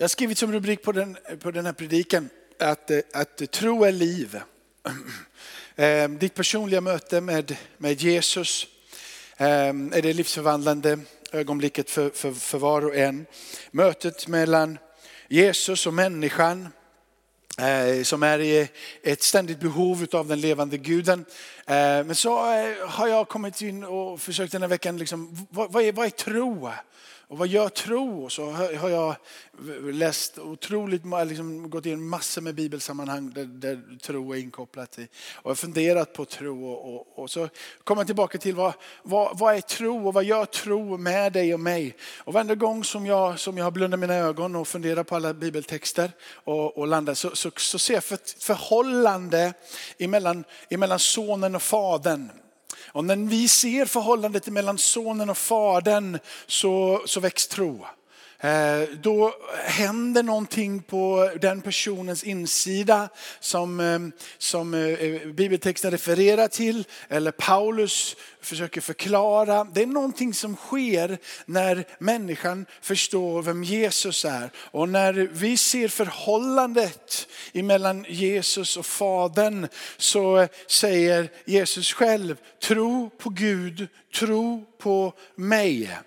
Jag har skrivit som rubrik på den, på den här predikan att, eh, att tro är liv. Ehm, ditt personliga möte med, med Jesus ehm, är det livsförvandlande ögonblicket för, för, för var och en. Mötet mellan Jesus och människan eh, som är i ett ständigt behov av den levande guden. Eh, men så har jag kommit in och försökt den här veckan, liksom, vad, vad, är, vad är tro? Och vad gör tro? Så har jag läst otroligt, liksom gått in massor med bibelsammanhang där, där tro är inkopplat i. Och jag funderat på tro och, och, och så kommer jag tillbaka till vad, vad, vad, är tro och vad gör tro med dig och mig? Och varje gång som jag, som jag blundar mina ögon och funderar på alla bibeltexter och, och landar så, så, så ser jag för ett förhållande emellan, emellan sonen och fadern. Och när vi ser förhållandet mellan sonen och fadern så, så väcks tro. Eh, då händer någonting på den personens insida som, eh, som eh, bibeltexten refererar till eller Paulus försöker förklara. Det är någonting som sker när människan förstår vem Jesus är. Och när vi ser förhållandet mellan Jesus och Fadern så säger Jesus själv, tro på Gud, tro på mig.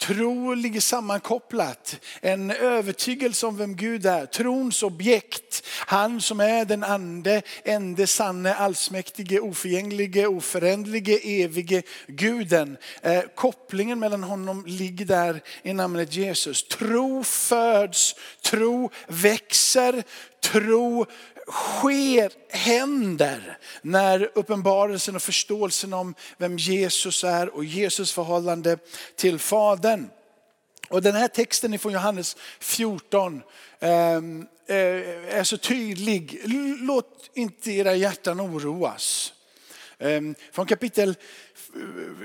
Tro ligger sammankopplat. En övertygelse om vem Gud är. Trons objekt. Han som är den ande, ende, sanne, allsmäktige, oförgänglige, oföränderlige, evige guden. Eh, kopplingen mellan honom ligger där i namnet Jesus. Tro föds, tro växer, tro sker, händer när uppenbarelsen och förståelsen om vem Jesus är och Jesus förhållande till Fadern. Och den här texten från Johannes 14 ehm, eh, är så tydlig. Låt inte era hjärtan oroas. Ehm, från kapitel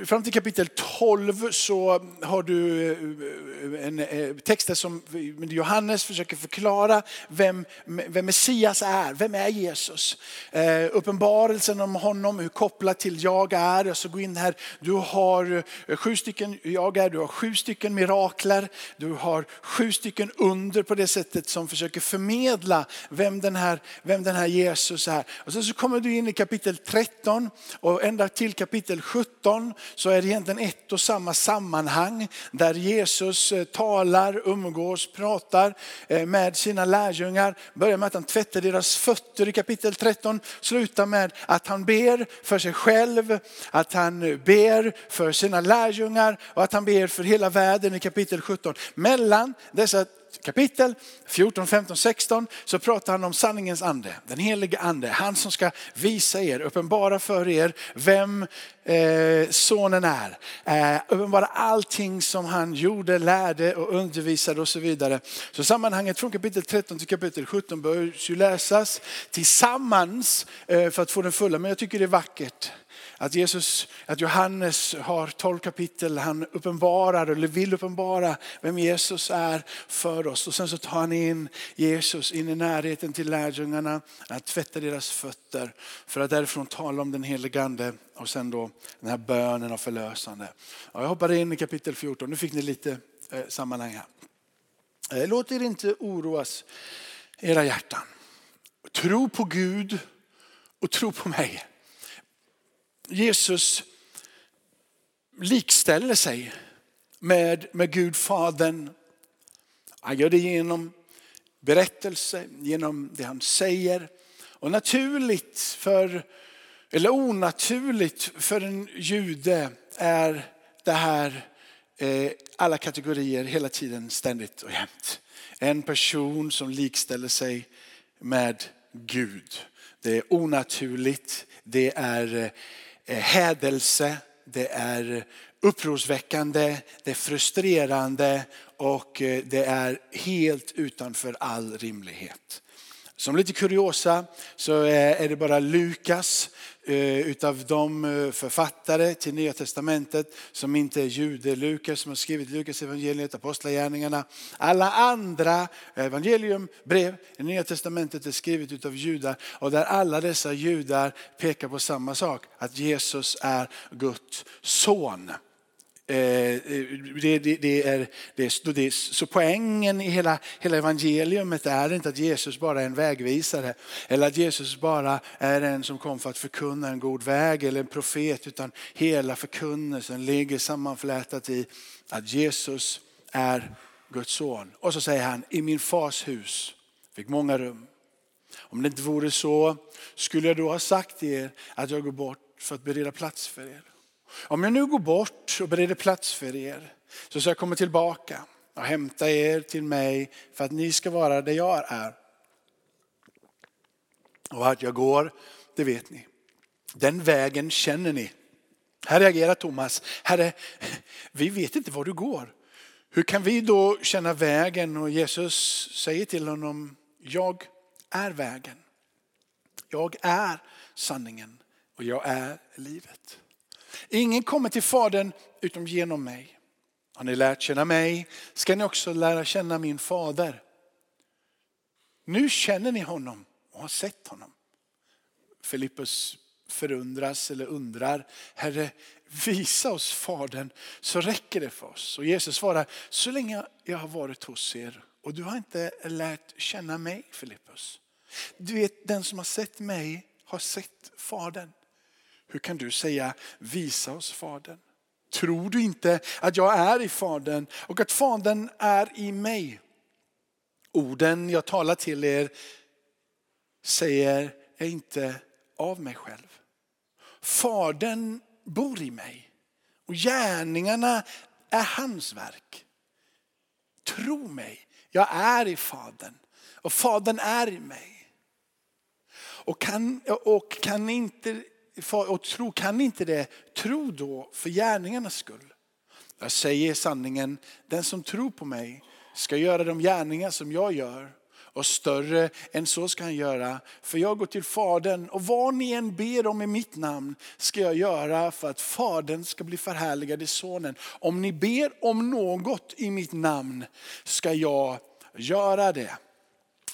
fram till kapitel 12 så har du eh, en eh, text där som Johannes försöker förklara vem, vem Messias är. Vem är Jesus? Eh, uppenbarelsen om honom, hur kopplat till jag är. Jag ska gå in här. Du har eh, sju stycken jag är, du har sju stycken mirakler. Du har sju stycken under på det sättet som försöker förmedla vem den här, vem den här Jesus är. Och sen så kommer du in i kapitel 13 och ända till kapitel 17 17 så är det egentligen ett och samma sammanhang där Jesus eh, talar, umgås, pratar eh, med sina lärjungar. Börjar med att han tvättar deras fötter i kapitel 13, slutar med att han ber för sig själv, att han ber för sina lärjungar och att han ber för hela världen i kapitel 17. Mellan dessa kapitel 14, 15, 16 så pratar han om sanningens ande, den helige ande. Han som ska visa er, uppenbara för er vem eh, sonen är. Eh, uppenbara allting som han gjorde, lärde och undervisade och så vidare. Så sammanhanget från kapitel 13 till kapitel 17 bör ju läsas tillsammans eh, för att få den fulla. Men jag tycker det är vackert att, Jesus, att Johannes har tolv kapitel, han uppenbarar eller vill uppenbara vem Jesus är för oss. Och sen så tar han in Jesus in i närheten till lärjungarna, att tvätta deras fötter för att därifrån tala om den helige ande och sen då den här bönen och förlösande. Och jag hoppar in i kapitel 14, nu fick ni lite eh, sammanhang här. Eh, låt er inte oroas era hjärtan. Tro på Gud och tro på mig. Jesus likställer sig med, med Gud Fadern. Han gör det genom berättelse, genom det han säger. Och naturligt för, eller onaturligt för en jude är det här eh, alla kategorier hela tiden, ständigt och jämt. En person som likställer sig med Gud. Det är onaturligt, det är Eh, Eh, hädelse, det är upprorsväckande, det är frustrerande och eh, det är helt utanför all rimlighet. Som lite kuriosa så eh, är det bara Lukas eh, utav de eh, författare till Nya Testamentet som inte är jude. Lukas som har skrivit Lukas evangeliet, Apostlagärningarna. Alla andra evangelium, brev i Nya Testamentet är skrivet utav judar och där alla dessa judar pekar på samma sak, att Jesus är Guds son. Eh, eh, det, det, det, är, det, det, så poängen i hela, hela evangeliumet är inte att Jesus bara är en vägvisare eller att Jesus bara är en som kom för att förkunna en god väg eller en profet utan hela förkunnelsen ligger sammanflätat i att Jesus är Guds son. Och så säger han, i min fars hus fick många rum. Om det inte vore så skulle jag då ha sagt till er att jag går bort för att bereda plats för er. Om jag nu går bort och bereder plats för er så ska jag komma tillbaka och hämta er till mig för att ni ska vara där jag är. Och att jag går, det vet ni. Den vägen känner ni. Här reagerar Thomas. Herre, vi vet inte var du går. Hur kan vi då känna vägen? Och Jesus säger till honom, jag är vägen. Jag är sanningen och jag är livet. Ingen kommer till Fadern utom genom mig. Har ni lärt känna mig ska ni också lära känna min fader. Nu känner ni honom och har sett honom. Filippus förundras eller undrar, Herre visa oss Fadern så räcker det för oss. Och Jesus svarar, så länge jag har varit hos er och du har inte lärt känna mig Filippus. Du vet den som har sett mig har sett Fadern. Hur kan du säga visa oss Fadern? Tror du inte att jag är i Fadern och att Fadern är i mig? Orden jag talar till er säger jag inte av mig själv. Fadern bor i mig och gärningarna är hans verk. Tro mig, jag är i Fadern och Fadern är i mig. Och kan, och kan inte och tro, kan inte det, tro då för gärningarnas skull. Jag säger sanningen, den som tror på mig ska göra de gärningar som jag gör och större än så ska han göra. För jag går till Fadern och vad ni än ber om i mitt namn ska jag göra för att Fadern ska bli förhärligad i Sonen. Om ni ber om något i mitt namn ska jag göra det.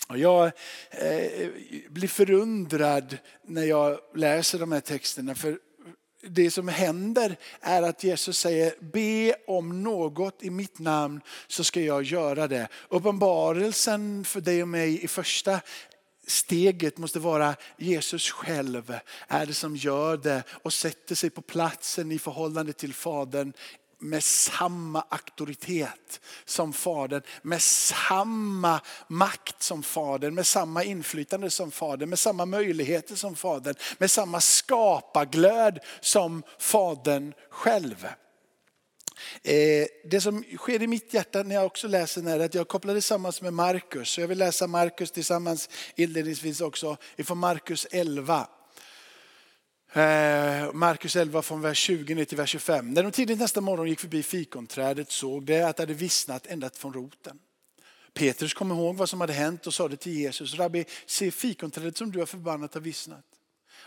Och jag eh, blir förundrad när jag läser de här texterna. För det som händer är att Jesus säger, be om något i mitt namn så ska jag göra det. Uppenbarelsen för dig och mig i första steget måste vara Jesus själv är det som gör det och sätter sig på platsen i förhållande till Fadern med samma auktoritet som Fadern, med samma makt som Fadern, med samma inflytande som Fadern, med samma möjligheter som Fadern, med samma skaparglöd som Fadern själv. Eh, det som sker i mitt hjärta när jag också läser den är att jag kopplar det samman med Markus. Jag vill läsa Markus tillsammans inledningsvis också ifrån Markus 11. Eh, Markus 11 från vers 20 ner till vers 25. När de tidigt nästa morgon gick förbi fikonträdet såg de att det hade vissnat ända från roten. Petrus kom ihåg vad som hade hänt och sade till Jesus, Rabbi, se fikonträdet som du har förbannat har vissnat.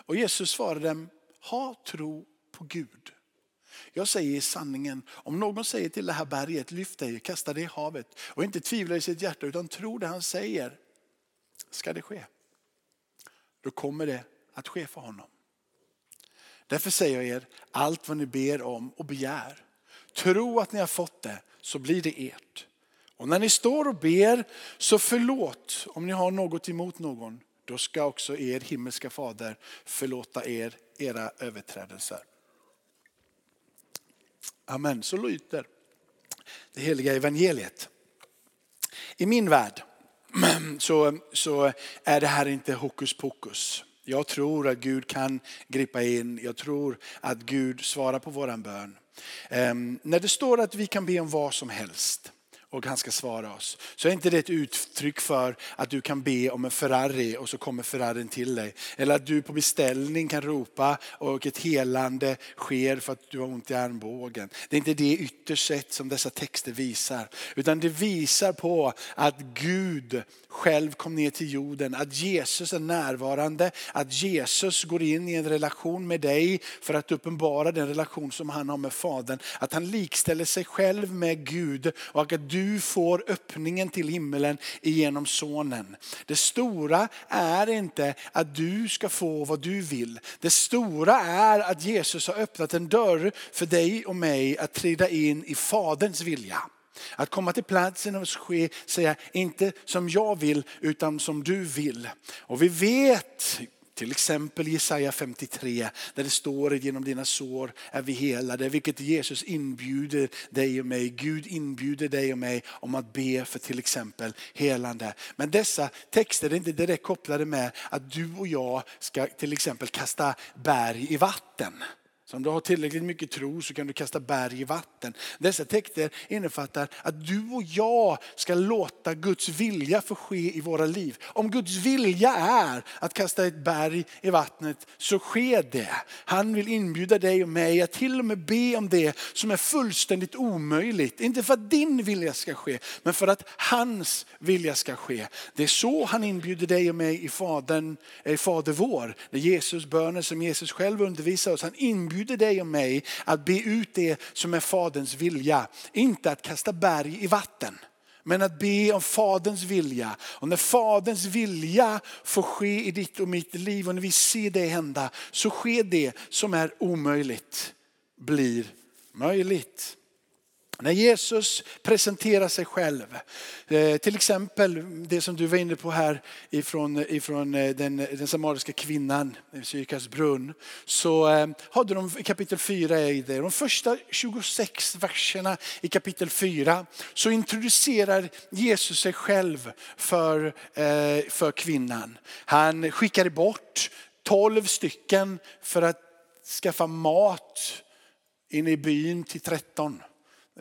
Och Jesus svarade dem, ha tro på Gud. Jag säger sanningen, om någon säger till det här berget, lyft dig och kasta dig i havet och inte tvivlar i sitt hjärta utan tror det han säger, ska det ske. Då kommer det att ske för honom. Därför säger jag er, allt vad ni ber om och begär, tro att ni har fått det så blir det ert. Och när ni står och ber så förlåt om ni har något emot någon. Då ska också er himmelska fader förlåta er era överträdelser. Amen, så lyder det heliga evangeliet. I min värld så, så är det här inte hokus pokus. Jag tror att Gud kan gripa in. Jag tror att Gud svarar på våran bön. Ehm, när det står att vi kan be om vad som helst och han ska svara oss. Så är inte det ett uttryck för att du kan be om en Ferrari och så kommer Ferrarin till dig. Eller att du på beställning kan ropa och ett helande sker för att du har ont i armbågen. Det är inte det ytterst sett som dessa texter visar. Utan det visar på att Gud själv kom ner till jorden, att Jesus är närvarande, att Jesus går in i en relation med dig för att uppenbara den relation som han har med Fadern. Att han likställer sig själv med Gud och att du du får öppningen till himmelen genom sonen. Det stora är inte att du ska få vad du vill. Det stora är att Jesus har öppnat en dörr för dig och mig att trida in i faderns vilja. Att komma till platsen och ske, säga inte som jag vill utan som du vill. Och vi vet till exempel Jesaja 53 där det står genom dina sår är vi helade. Vilket Jesus inbjuder dig och mig. Gud inbjuder dig och mig om att be för till exempel helande. Men dessa texter är inte direkt kopplade med att du och jag ska till exempel kasta berg i vatten. Så om du har tillräckligt mycket tro så kan du kasta berg i vatten. Dessa texter innefattar att du och jag ska låta Guds vilja få ske i våra liv. Om Guds vilja är att kasta ett berg i vattnet så sker det. Han vill inbjuda dig och mig att till och med be om det som är fullständigt omöjligt. Inte för att din vilja ska ske, men för att hans vilja ska ske. Det är så han inbjuder dig och mig i Fadern, eh, i Fader vår. Det är Jesus böner som Jesus själv undervisar oss. Han inbjuder inbjuder dig och mig att be ut det som är Faderns vilja. Inte att kasta berg i vatten. Men att be om Faderns vilja. Och när Faderns vilja får ske i ditt och mitt liv och när vi ser det hända så sker det som är omöjligt blir möjligt. När Jesus presenterar sig själv, eh, till exempel det som du var inne på här ifrån, ifrån eh, den, den samariska kvinnan, Sykars brunn, så eh, hade de i kapitel 4 i det. De första 26 verserna i kapitel 4 så introducerar Jesus sig själv för, för kvinnan. Han skickade bort 12 stycken för att skaffa mat inne i byn till 13.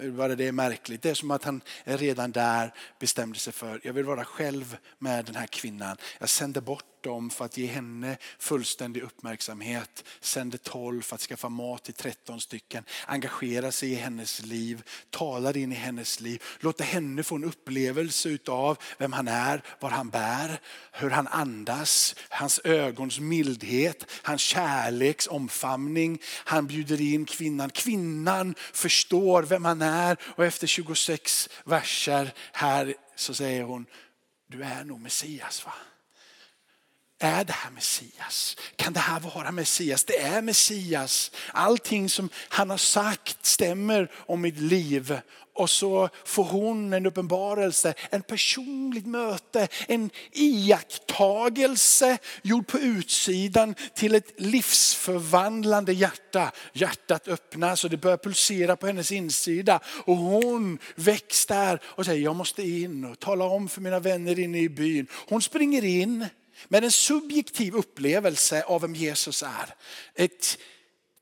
Bara det är märkligt. Det är som att han redan där bestämde sig för, jag vill vara själv med den här kvinnan. Jag sänder bort dem för att ge henne fullständig uppmärksamhet. Sänder tolv för att skaffa mat till 13 stycken. Engagera sig i hennes liv. Talar in i hennes liv. Låter henne få en upplevelse utav vem han är, vad han bär, hur han andas, hans ögons mildhet, hans kärleks omfamning. Han bjuder in kvinnan. Kvinnan förstår vem han är och efter 26 verser här så säger hon, du är nog Messias va? Är det här Messias? Kan det här vara Messias? Det är Messias. Allting som han har sagt stämmer om mitt liv. Och så får hon en uppenbarelse, en personligt möte, en iakttagelse gjord på utsidan till ett livsförvandlande hjärta. Hjärtat öppnas och det börjar pulsera på hennes insida. Och hon väcks där och säger jag måste in och tala om för mina vänner inne i byn. Hon springer in med en subjektiv upplevelse av vem Jesus är. Ett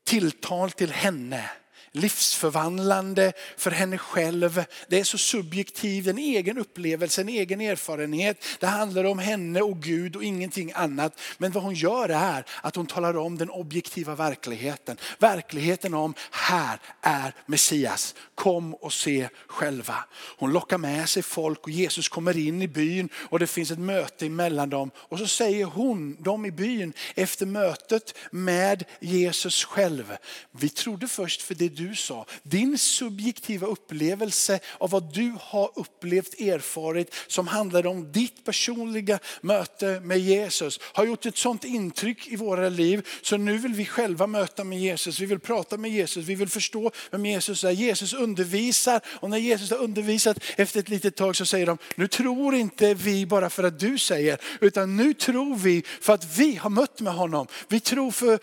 tilltal till henne livsförvandlande för henne själv. Det är så subjektivt, en egen upplevelse, en egen erfarenhet. Det handlar om henne och Gud och ingenting annat. Men vad hon gör är att hon talar om den objektiva verkligheten. Verkligheten om här är Messias. Kom och se själva. Hon lockar med sig folk och Jesus kommer in i byn och det finns ett möte emellan dem. Och så säger hon, de i byn, efter mötet med Jesus själv. Vi trodde först för det du sa. Din subjektiva upplevelse av vad du har upplevt, erfarit som handlar om ditt personliga möte med Jesus har gjort ett sånt intryck i våra liv så nu vill vi själva möta med Jesus. Vi vill prata med Jesus, vi vill förstå vem Jesus är. Jesus undervisar och när Jesus har undervisat efter ett litet tag så säger de, nu tror inte vi bara för att du säger utan nu tror vi för att vi har mött med honom. Vi tror för,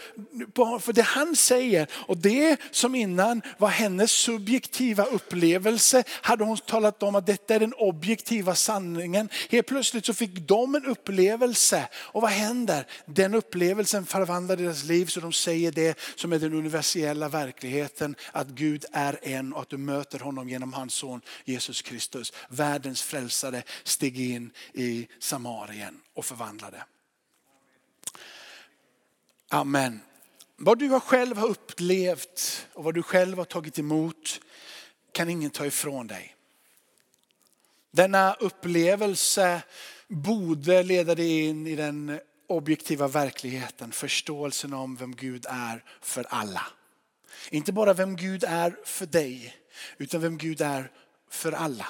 för det han säger och det som innan innan var hennes subjektiva upplevelse. Hade hon talat om att detta är den objektiva sanningen. Helt plötsligt så fick de en upplevelse. Och vad händer? Den upplevelsen förvandlar deras liv så de säger det som är den universella verkligheten. Att Gud är en och att du möter honom genom hans son Jesus Kristus. Världens frälsare steg in i Samarien och förvandlade. Amen. Vad du själv har upplevt och vad du själv har tagit emot kan ingen ta ifrån dig. Denna upplevelse borde leda dig in i den objektiva verkligheten, förståelsen om vem Gud är för alla. Inte bara vem Gud är för dig, utan vem Gud är för alla.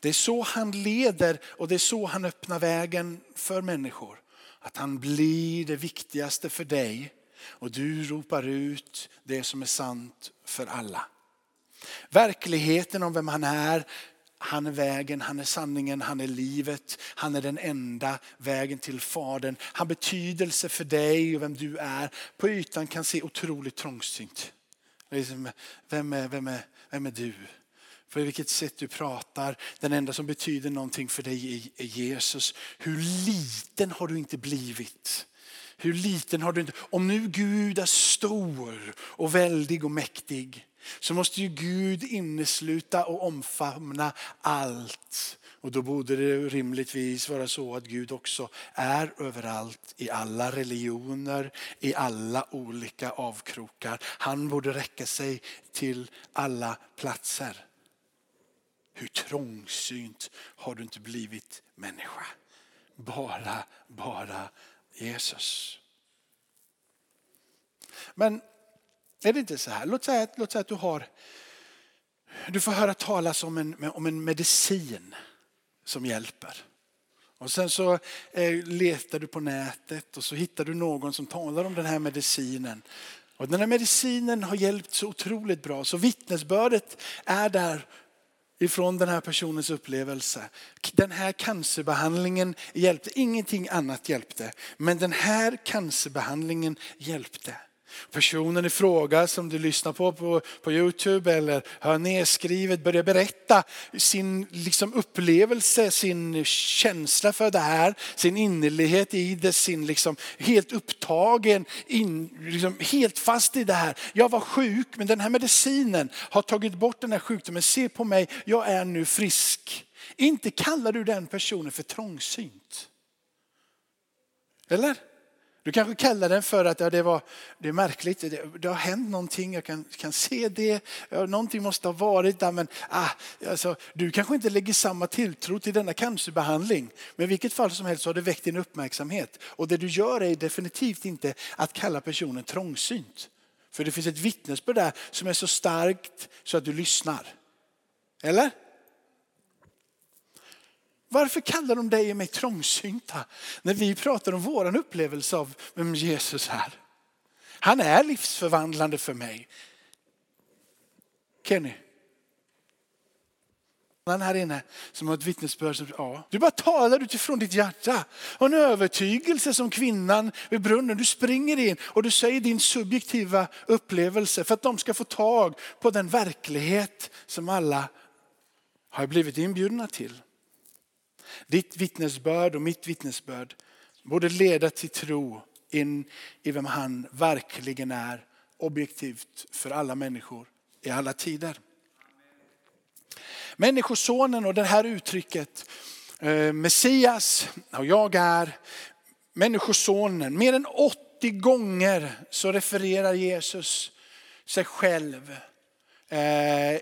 Det är så han leder och det är så han öppnar vägen för människor. Att han blir det viktigaste för dig och du ropar ut det som är sant för alla. Verkligheten om vem han är, han är vägen, han är sanningen, han är livet. Han är den enda vägen till Fadern. Han betydelse för dig och vem du är på ytan kan se otroligt trångsynt. Liksom, vem är, vem är, vem är du? På vilket sätt du pratar. Den enda som betyder någonting för dig är Jesus. Hur liten har du inte blivit? Hur liten har du inte... Om nu Gud är stor och väldig och mäktig så måste ju Gud innesluta och omfamna allt. Och då borde det rimligtvis vara så att Gud också är överallt i alla religioner, i alla olika avkrokar. Han borde räcka sig till alla platser. Hur trångsynt har du inte blivit människa? Bara, bara Jesus. Men är det inte så här? Låt säga, låt säga att du har du får höra talas om en, om en medicin som hjälper. Och sen så eh, letar du på nätet och så hittar du någon som talar om den här medicinen. Och den här medicinen har hjälpt så otroligt bra så vittnesbördet är där ifrån den här personens upplevelse. Den här cancerbehandlingen hjälpte, ingenting annat hjälpte. Men den här cancerbehandlingen hjälpte. Personen i fråga som du lyssnar på, på på Youtube eller hör nedskrivet börjar berätta sin liksom, upplevelse, sin känsla för det här, sin innerlighet i det, sin liksom, helt upptagen, in, liksom, helt fast i det här. Jag var sjuk men den här medicinen har tagit bort den här sjukdomen. Se på mig, jag är nu frisk. Inte kallar du den personen för trångsynt. Eller? Du kanske kallar den för att ja, det, var, det är märkligt, det, det har hänt någonting, jag kan, kan se det, ja, någonting måste ha varit där. Men ah, alltså, du kanske inte lägger samma tilltro till denna cancerbehandling. Men i vilket fall som helst så har det väckt din uppmärksamhet. Och det du gör är definitivt inte att kalla personen trångsynt. För det finns ett vittnesbörd där som är så starkt så att du lyssnar. Eller? Varför kallar de dig och mig trångsynta när vi pratar om vår upplevelse av vem Jesus är? Han är livsförvandlande för mig. Kenny? Han här inne som har ett vittnesbörd. Som, ja. Du bara talar utifrån ditt hjärta. Och en övertygelse som kvinnan vid brunnen. Du springer in och du säger din subjektiva upplevelse för att de ska få tag på den verklighet som alla har blivit inbjudna till. Ditt vittnesbörd och mitt vittnesbörd borde leda till tro in i vem han verkligen är objektivt för alla människor i alla tider. Människosonen och det här uttrycket eh, Messias och jag är Människosonen. Mer än 80 gånger så refererar Jesus sig själv eh,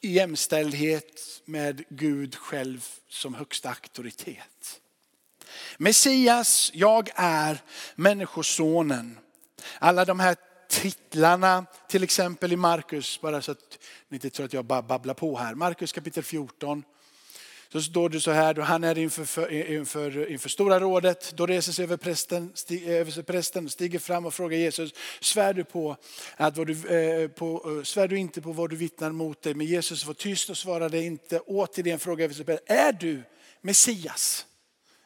i jämställdhet med Gud själv som högsta auktoritet. Messias, jag är människosonen. Alla de här titlarna, till exempel i Markus, bara så att ni inte tror att jag bara babblar på här. Markus kapitel 14, så står det så här, då han är inför, inför, inför stora rådet, då reser sig över prästen, stig, eh, över prästen, stiger fram och frågar Jesus, svär du, på att vad du, eh, på, eh, svär du inte på vad du vittnar mot dig? Men Jesus var tyst och svarade inte. Återigen frågar översteprästen, är du Messias?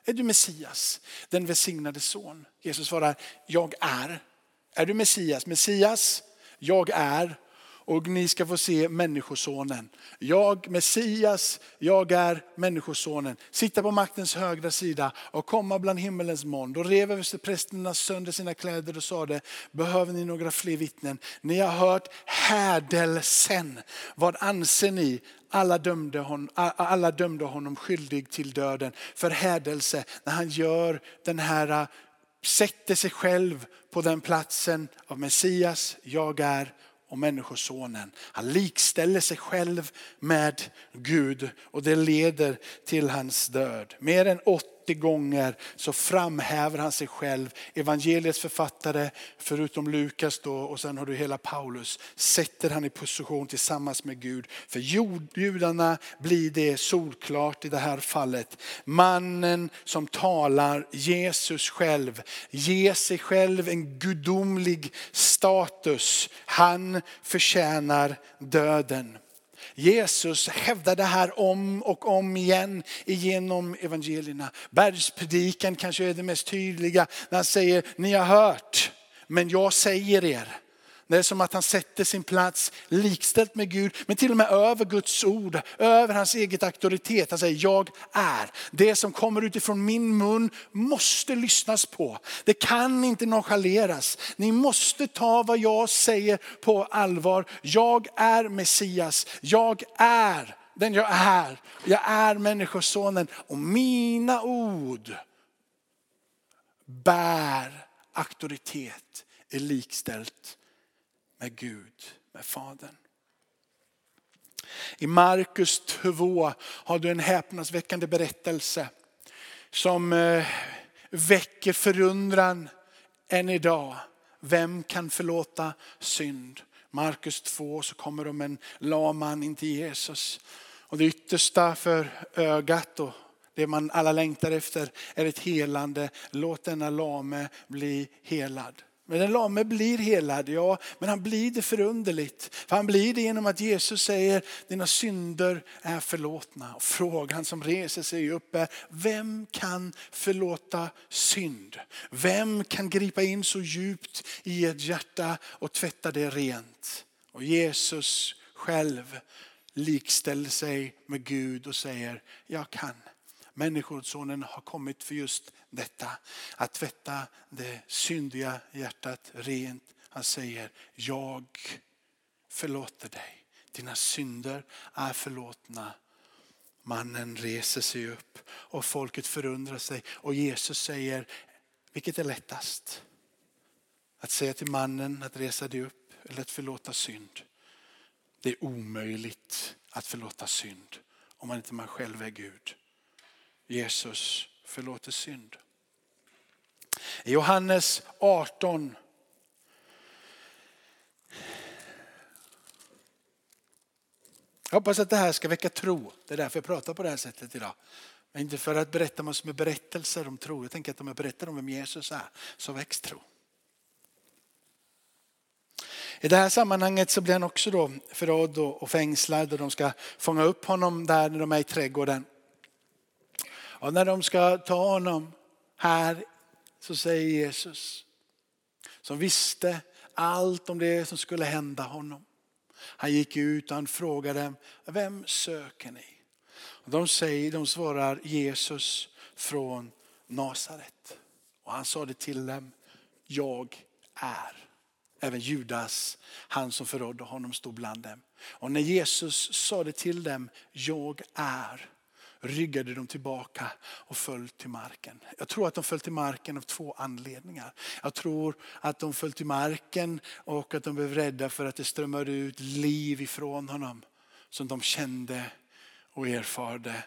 Är du Messias, den välsignade son? Jesus svarar, jag är. Är du Messias? Messias, jag är och ni ska få se människosonen. Jag, Messias, jag är människosonen. Sitta på maktens högra sida och komma bland himmelens moln. Då rev översteprästerna sönder sina kläder och sade, behöver ni några fler vittnen? Ni har hört hädelsen. Vad anser ni? Alla dömde, hon, alla dömde honom skyldig till döden för hädelse när han gör den här sätter sig själv på den platsen av Messias, jag är och människosonen. Han likställer sig själv med Gud och det leder till hans död. Mer än 80 30 gånger så framhäver han sig själv. Evangeliets författare, förutom Lukas då, och sen har du hela Paulus, sätter han i position tillsammans med Gud. För judarna blir det solklart i det här fallet. Mannen som talar, Jesus själv, ger sig själv en gudomlig status. Han förtjänar döden. Jesus hävdar det här om och om igen genom evangelierna. Bergspredikan kanske är det mest tydliga när han säger, ni har hört, men jag säger er. Det är som att han sätter sin plats likställt med Gud, men till och med över Guds ord, över hans eget auktoritet. Han säger, jag är. Det som kommer utifrån min mun måste lyssnas på. Det kan inte nonchaleras. Ni måste ta vad jag säger på allvar. Jag är Messias, jag är den jag är. Jag är människosonen och mina ord bär auktoritet, är likställt med Gud, med Fadern. I Markus 2 har du en häpnadsväckande berättelse som eh, väcker förundran än idag. Vem kan förlåta synd? Markus 2 så kommer de en lam man in till Jesus. Och det yttersta för ögat och det man alla längtar efter är ett helande. Låt denna lame bli helad. Men den lame blir helad, ja, men han blir det förunderligt. För han blir det genom att Jesus säger, dina synder är förlåtna. Och frågan som reser sig upp är, vem kan förlåta synd? Vem kan gripa in så djupt i ett hjärta och tvätta det rent? Och Jesus själv likställer sig med Gud och säger, jag kan. Människosonen har kommit för just detta. Att tvätta det syndiga hjärtat rent. Han säger, jag förlåter dig. Dina synder är förlåtna. Mannen reser sig upp och folket förundrar sig. Och Jesus säger, vilket är lättast? Att säga till mannen att resa dig upp eller att förlåta synd. Det är omöjligt att förlåta synd om man inte man själv är Gud. Jesus förlåter synd. I Johannes 18 Jag hoppas att det här ska väcka tro. Det är därför jag pratar på det här sättet idag. Men inte för att berätta massor med berättelser om tro. Jag tänker att om jag berättar om vem Jesus är så väcks tro. I det här sammanhanget så blir han också då förrådd och fängslad och de ska fånga upp honom där när de är i trädgården. Och när de ska ta honom här så säger Jesus, som visste allt om det som skulle hända honom. Han gick ut och han frågade, vem söker ni? Och de, säger, de svarar Jesus från Nasaret. Och han sa det till dem, jag är. Även Judas, han som förrådde honom, stod bland dem. Och när Jesus sa det till dem, jag är, ryggade de tillbaka och föll till marken. Jag tror att de föll till marken av två anledningar. Jag tror att de föll till marken och att de blev rädda för att det strömmade ut liv ifrån honom som de kände och erfarde.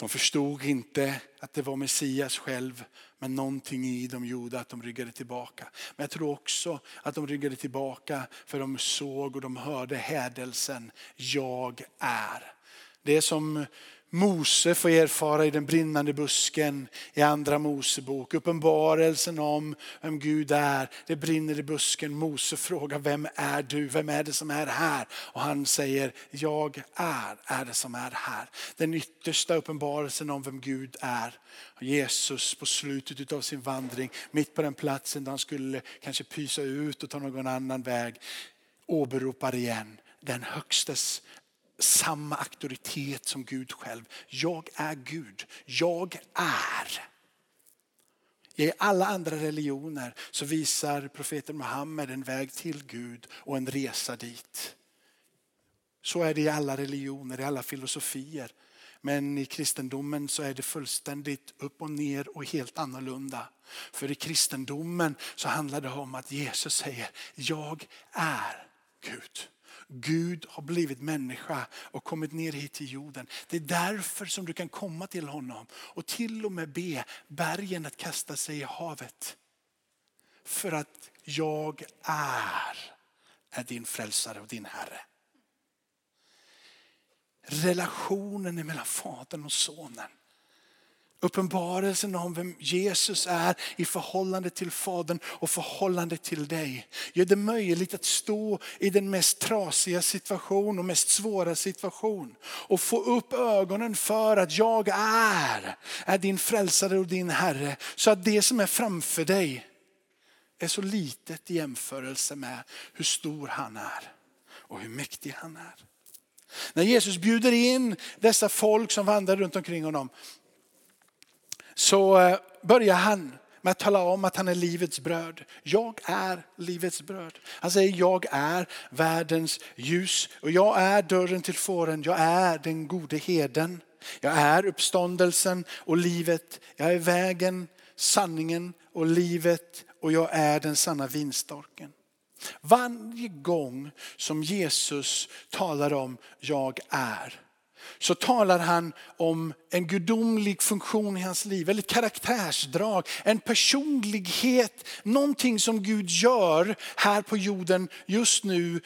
De förstod inte att det var Messias själv, men någonting i dem gjorde att de ryggade tillbaka. Men jag tror också att de ryggade tillbaka för de såg och de hörde hädelsen, jag är. Det är som Mose får erfara i den brinnande busken i andra Mosebok. Uppenbarelsen om vem Gud är. Det brinner i busken. Mose frågar, vem är du? Vem är det som är här? Och han säger, jag är, är det som är här. Den yttersta uppenbarelsen om vem Gud är. Jesus på slutet av sin vandring, mitt på den platsen där han skulle kanske pysa ut och ta någon annan väg, åberopar igen den högstes samma auktoritet som Gud själv. Jag är Gud. Jag är. I alla andra religioner så visar profeten Muhammed en väg till Gud och en resa dit. Så är det i alla religioner, i alla filosofier. Men i kristendomen så är det fullständigt upp och ner och helt annorlunda. För i kristendomen så handlar det om att Jesus säger, jag är Gud. Gud har blivit människa och kommit ner hit till jorden. Det är därför som du kan komma till honom och till och med be bergen att kasta sig i havet. För att jag är, är din frälsare och din Herre. Relationen mellan Fadern och Sonen. Uppenbarelsen om vem Jesus är i förhållande till Fadern och förhållande till dig gör det möjligt att stå i den mest trasiga situation och mest svåra situation och få upp ögonen för att jag är, är din frälsare och din Herre. Så att det som är framför dig är så litet i jämförelse med hur stor han är och hur mäktig han är. När Jesus bjuder in dessa folk som vandrar runt omkring honom så eh, börjar han med att tala om att han är livets bröd. Jag är livets bröd. Han säger jag är världens ljus och jag är dörren till fåren. Jag är den gode heden. Jag är uppståndelsen och livet. Jag är vägen, sanningen och livet och jag är den sanna vinstorken. Varje gång som Jesus talar om jag är så talar han om en gudomlig funktion i hans liv, eller ett karaktärsdrag, en personlighet, någonting som Gud gör här på jorden just nu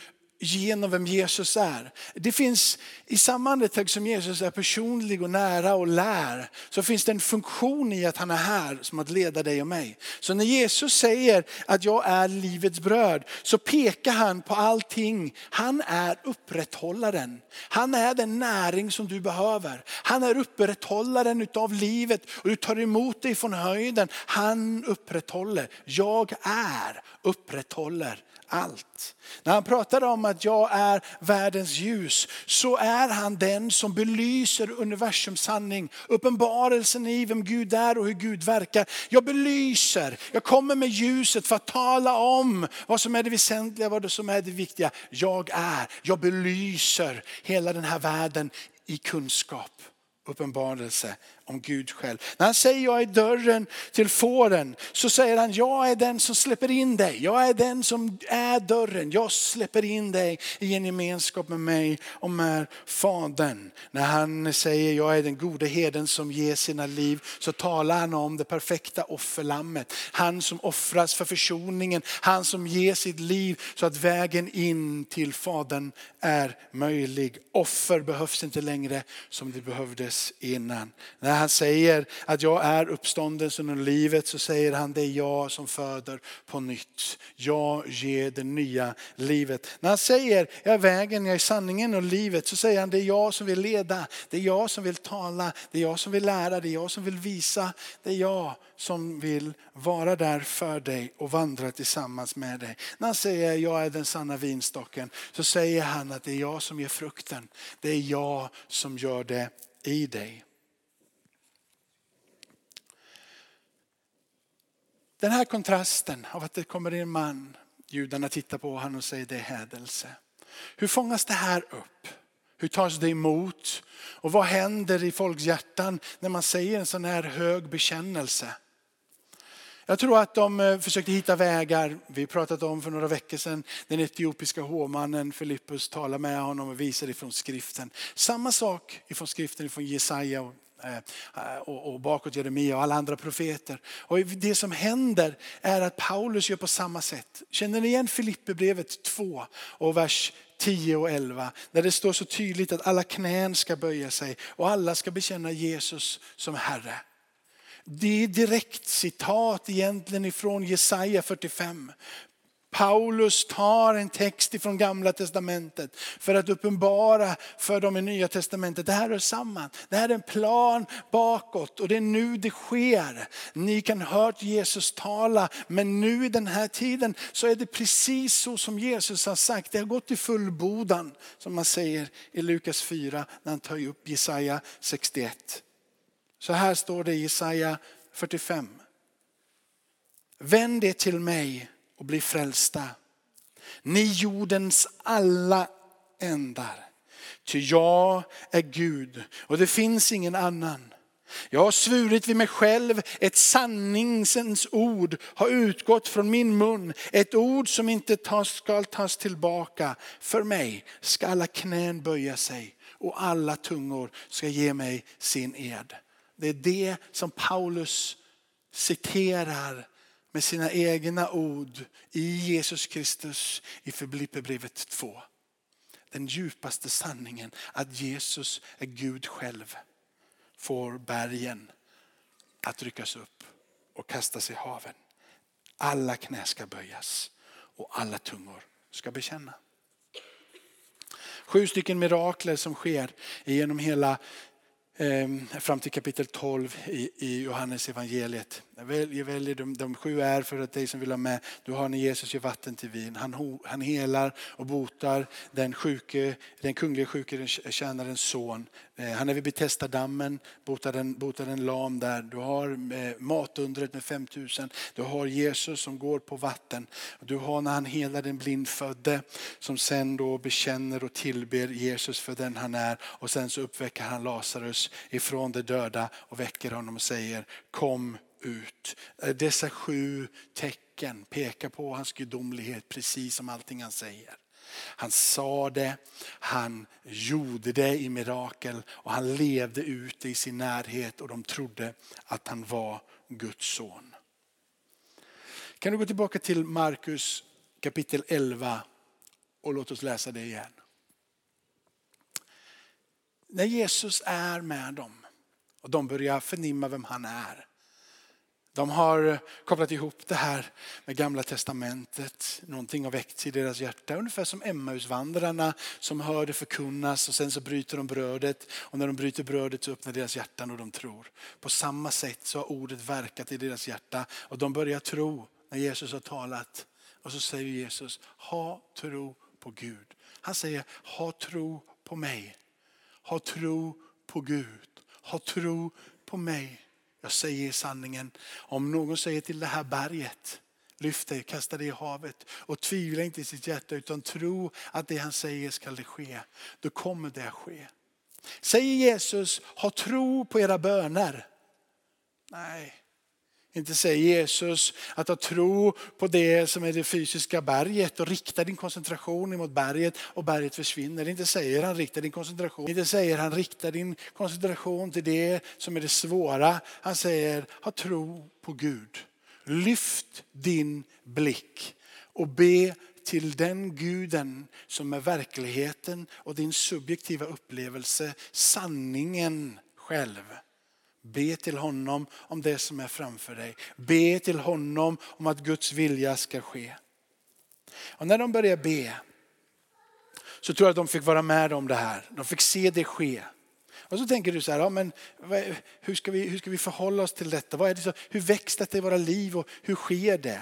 genom vem Jesus är. Det finns i samma andetag som Jesus är personlig och nära och lär så finns det en funktion i att han är här som att leda dig och mig. Så när Jesus säger att jag är livets bröd så pekar han på allting. Han är upprätthållaren. Han är den näring som du behöver. Han är upprätthållaren utav livet och du tar emot dig från höjden. Han upprätthåller. Jag är upprätthåller allt. När han pratar om att jag är världens ljus så är han den som belyser universums sanning. Uppenbarelsen i vem Gud är och hur Gud verkar. Jag belyser, jag kommer med ljuset för att tala om vad som är det väsentliga, vad som är det viktiga. Jag är, jag belyser hela den här världen i kunskap uppenbarelse om Gud själv. När han säger jag är dörren till fåren så säger han jag är den som släpper in dig. Jag är den som är dörren. Jag släpper in dig i en gemenskap med mig och med Fadern. När han säger jag är den gode heden som ger sina liv så talar han om det perfekta offerlammet. Han som offras för försoningen. Han som ger sitt liv så att vägen in till Fadern är möjlig. Offer behövs inte längre som det behövdes innan. När när han säger att jag är uppståndelsen och livet så säger han det är jag som föder på nytt. Jag ger det nya livet. När han säger jag är vägen, jag är sanningen och livet så säger han det är jag som vill leda. Det är jag som vill tala, det är jag som vill lära, det är jag som vill visa. Det är jag som vill vara där för dig och vandra tillsammans med dig. När han säger jag är den sanna vinstocken så säger han att det är jag som ger frukten. Det är jag som gör det i dig. Den här kontrasten av att det kommer in en man, judarna tittar på honom och säger det är hädelse. Hur fångas det här upp? Hur tas det emot? Och vad händer i folks hjärtan när man säger en sån här hög bekännelse? Jag tror att de eh, försökte hitta vägar. Vi pratade om för några veckor sedan den etiopiska hovmannen Filippus talar med honom och visar ifrån skriften. Samma sak ifrån skriften ifrån Jesaja och Eh, och bakåt Jeremia och alla andra profeter. Och det som händer är att Paulus gör på samma sätt. Känner ni igen Filipperbrevet 2 och vers 10 och 11. Där det står så tydligt att alla knän ska böja sig och alla ska bekänna Jesus som Herre. Det är direkt citat egentligen ifrån Jesaja 45. Paulus tar en text ifrån gamla testamentet för att uppenbara för dem i nya testamentet. Det här är samman. Det här är en plan bakåt och det är nu det sker. Ni kan ha hört Jesus tala men nu i den här tiden så är det precis så som Jesus har sagt. Det har gått i fullbordan som man säger i Lukas 4 när han tar upp Jesaja 61. Så här står det i Jesaja 45. Vänd er till mig och bli frälsta. Ni jordens alla ändar. Ty jag är Gud och det finns ingen annan. Jag har svurit vid mig själv, ett sanningens ord har utgått från min mun. Ett ord som inte tas, ska tas tillbaka. För mig ska alla knän böja sig och alla tungor ska ge mig sin ed. Det är det som Paulus citerar med sina egna ord i Jesus Kristus i Filipperbrevet 2. Den djupaste sanningen att Jesus är Gud själv får bergen att ryckas upp och kastas i haven. Alla knä ska böjas och alla tungor ska bekänna. Sju stycken mirakler som sker genom hela ehm, fram till kapitel 12 i, i Johannes evangeliet. Jag väljer de, de sju är för att dig som vill ha med. Du har när Jesus ger vatten till vin. Han, han helar och botar den sjuke, den kungliga sjuke tjänarens son. Eh, han är vid Betesda-dammen, botar en, botar en lam där. Du har eh, matundret med 5000. Du har Jesus som går på vatten. Du har när han helar den blindfödde som sen då bekänner och tillber Jesus för den han är. Och sen så uppväcker han Lazarus ifrån de döda och väcker honom och säger kom ut. Eh, dessa sju tecken pekar på hans gudomlighet precis som allting han säger. Han sa det, han gjorde det i mirakel och han levde ut det i sin närhet och de trodde att han var Guds son. Kan du gå tillbaka till Markus kapitel 11 och låt oss läsa det igen. När Jesus är med dem och de börjar förnimma vem han är de har kopplat ihop det här med gamla testamentet. Någonting har väckts i deras hjärta. Ungefär som Emmausvandrarna som hör det förkunnas och sen så bryter de brödet. Och när de bryter brödet så öppnar deras hjärtan och de tror. På samma sätt så har ordet verkat i deras hjärta och de börjar tro när Jesus har talat. Och så säger Jesus, ha tro på Gud. Han säger, ha tro på mig. Ha tro på Gud. Ha tro på mig. Jag säger sanningen. Om någon säger till det här berget, lyft dig, kasta dig i havet och tvivla inte i sitt hjärta utan tro att det han säger ska det ske. Då kommer det att ske. Säger Jesus, ha tro på era böner. Nej, inte säger Jesus att ha tro på det som är det fysiska berget och rikta din koncentration mot berget och berget försvinner. Inte säger han rikta din koncentration. Inte säger han rikta din koncentration till det som är det svåra. Han säger ha tro på Gud. Lyft din blick och be till den guden som är verkligheten och din subjektiva upplevelse, sanningen själv. Be till honom om det som är framför dig. Be till honom om att Guds vilja ska ske. Och när de började be så tror jag att de fick vara med om det här. De fick se det ske. Och så tänker du så här, ja, men hur, ska vi, hur ska vi förhålla oss till detta? Vad är det så, hur väcks detta i våra liv och hur sker det?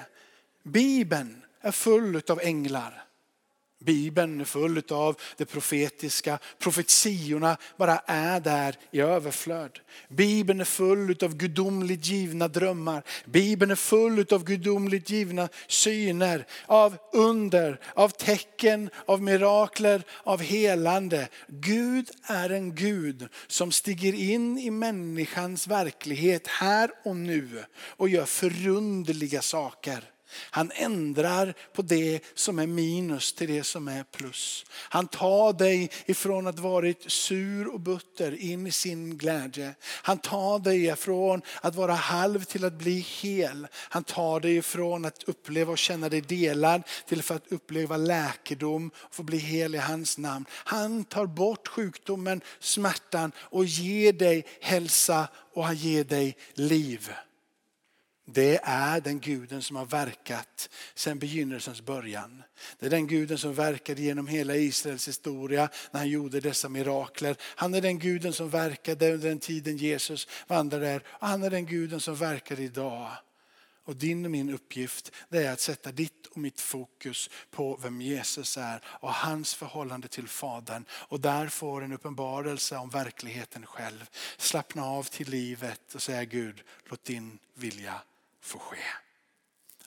Bibeln är full av änglar. Bibeln är full av det profetiska. Profetiorna bara är där i överflöd. Bibeln är full av gudomligt givna drömmar. Bibeln är full av gudomligt givna syner, av under, av tecken, av mirakler, av helande. Gud är en Gud som stiger in i människans verklighet här och nu och gör förunderliga saker. Han ändrar på det som är minus till det som är plus. Han tar dig ifrån att varit sur och butter in i sin glädje. Han tar dig ifrån att vara halv till att bli hel. Han tar dig ifrån att uppleva och känna dig delad till för att uppleva läkedom och få bli hel i hans namn. Han tar bort sjukdomen, smärtan och ger dig hälsa och han ger dig liv. Det är den guden som har verkat sedan begynnelsens början. Det är den guden som verkade genom hela Israels historia när han gjorde dessa mirakler. Han är den guden som verkade under den tiden Jesus vandrade där. Och han är den guden som verkar idag. Och din och min uppgift det är att sätta ditt och mitt fokus på vem Jesus är och hans förhållande till Fadern. Och där får en uppenbarelse om verkligheten själv. Slappna av till livet och säga Gud, låt din vilja får ske.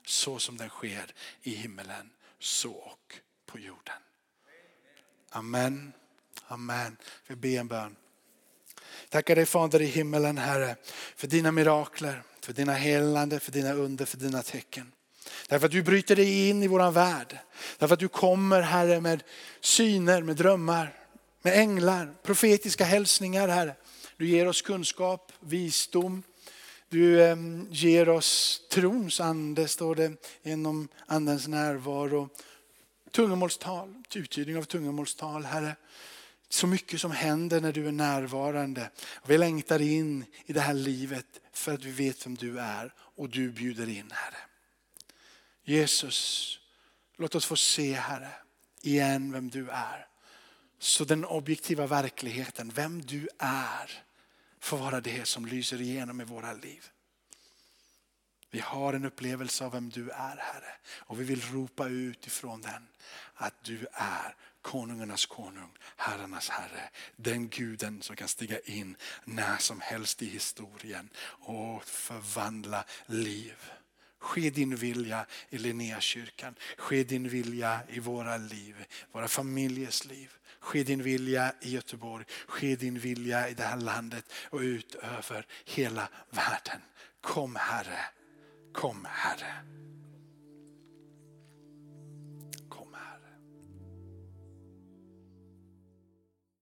Så som den sker i himmelen, så och på jorden. Amen. Amen. Vi ber en bön. Tackar dig Fader i himmelen Herre för dina mirakler, för dina helande, för dina under, för dina tecken. Därför att du bryter dig in i våran värld. Därför att du kommer Herre med syner, med drömmar, med änglar, profetiska hälsningar Herre. Du ger oss kunskap, visdom. Du ehm, ger oss trons ande, står det, genom andens närvaro. Tungomålstal, uttydning av tungomålstal Herre. Så mycket som händer när du är närvarande. Vi längtar in i det här livet för att vi vet vem du är och du bjuder in Herre. Jesus, låt oss få se Herre igen vem du är. Så den objektiva verkligheten, vem du är, får vara det som lyser igenom i våra liv. Vi har en upplevelse av vem du är Herre och vi vill ropa ut ifrån den att du är konungarnas konung, herrarnas herre. Den guden som kan stiga in när som helst i historien och förvandla liv. Ske din vilja i Linnéakyrkan. Ske din vilja i våra liv, våra familjers liv. Ske din vilja i Göteborg. Ske din vilja i det här landet och ut över hela världen. Kom Herre, kom Herre.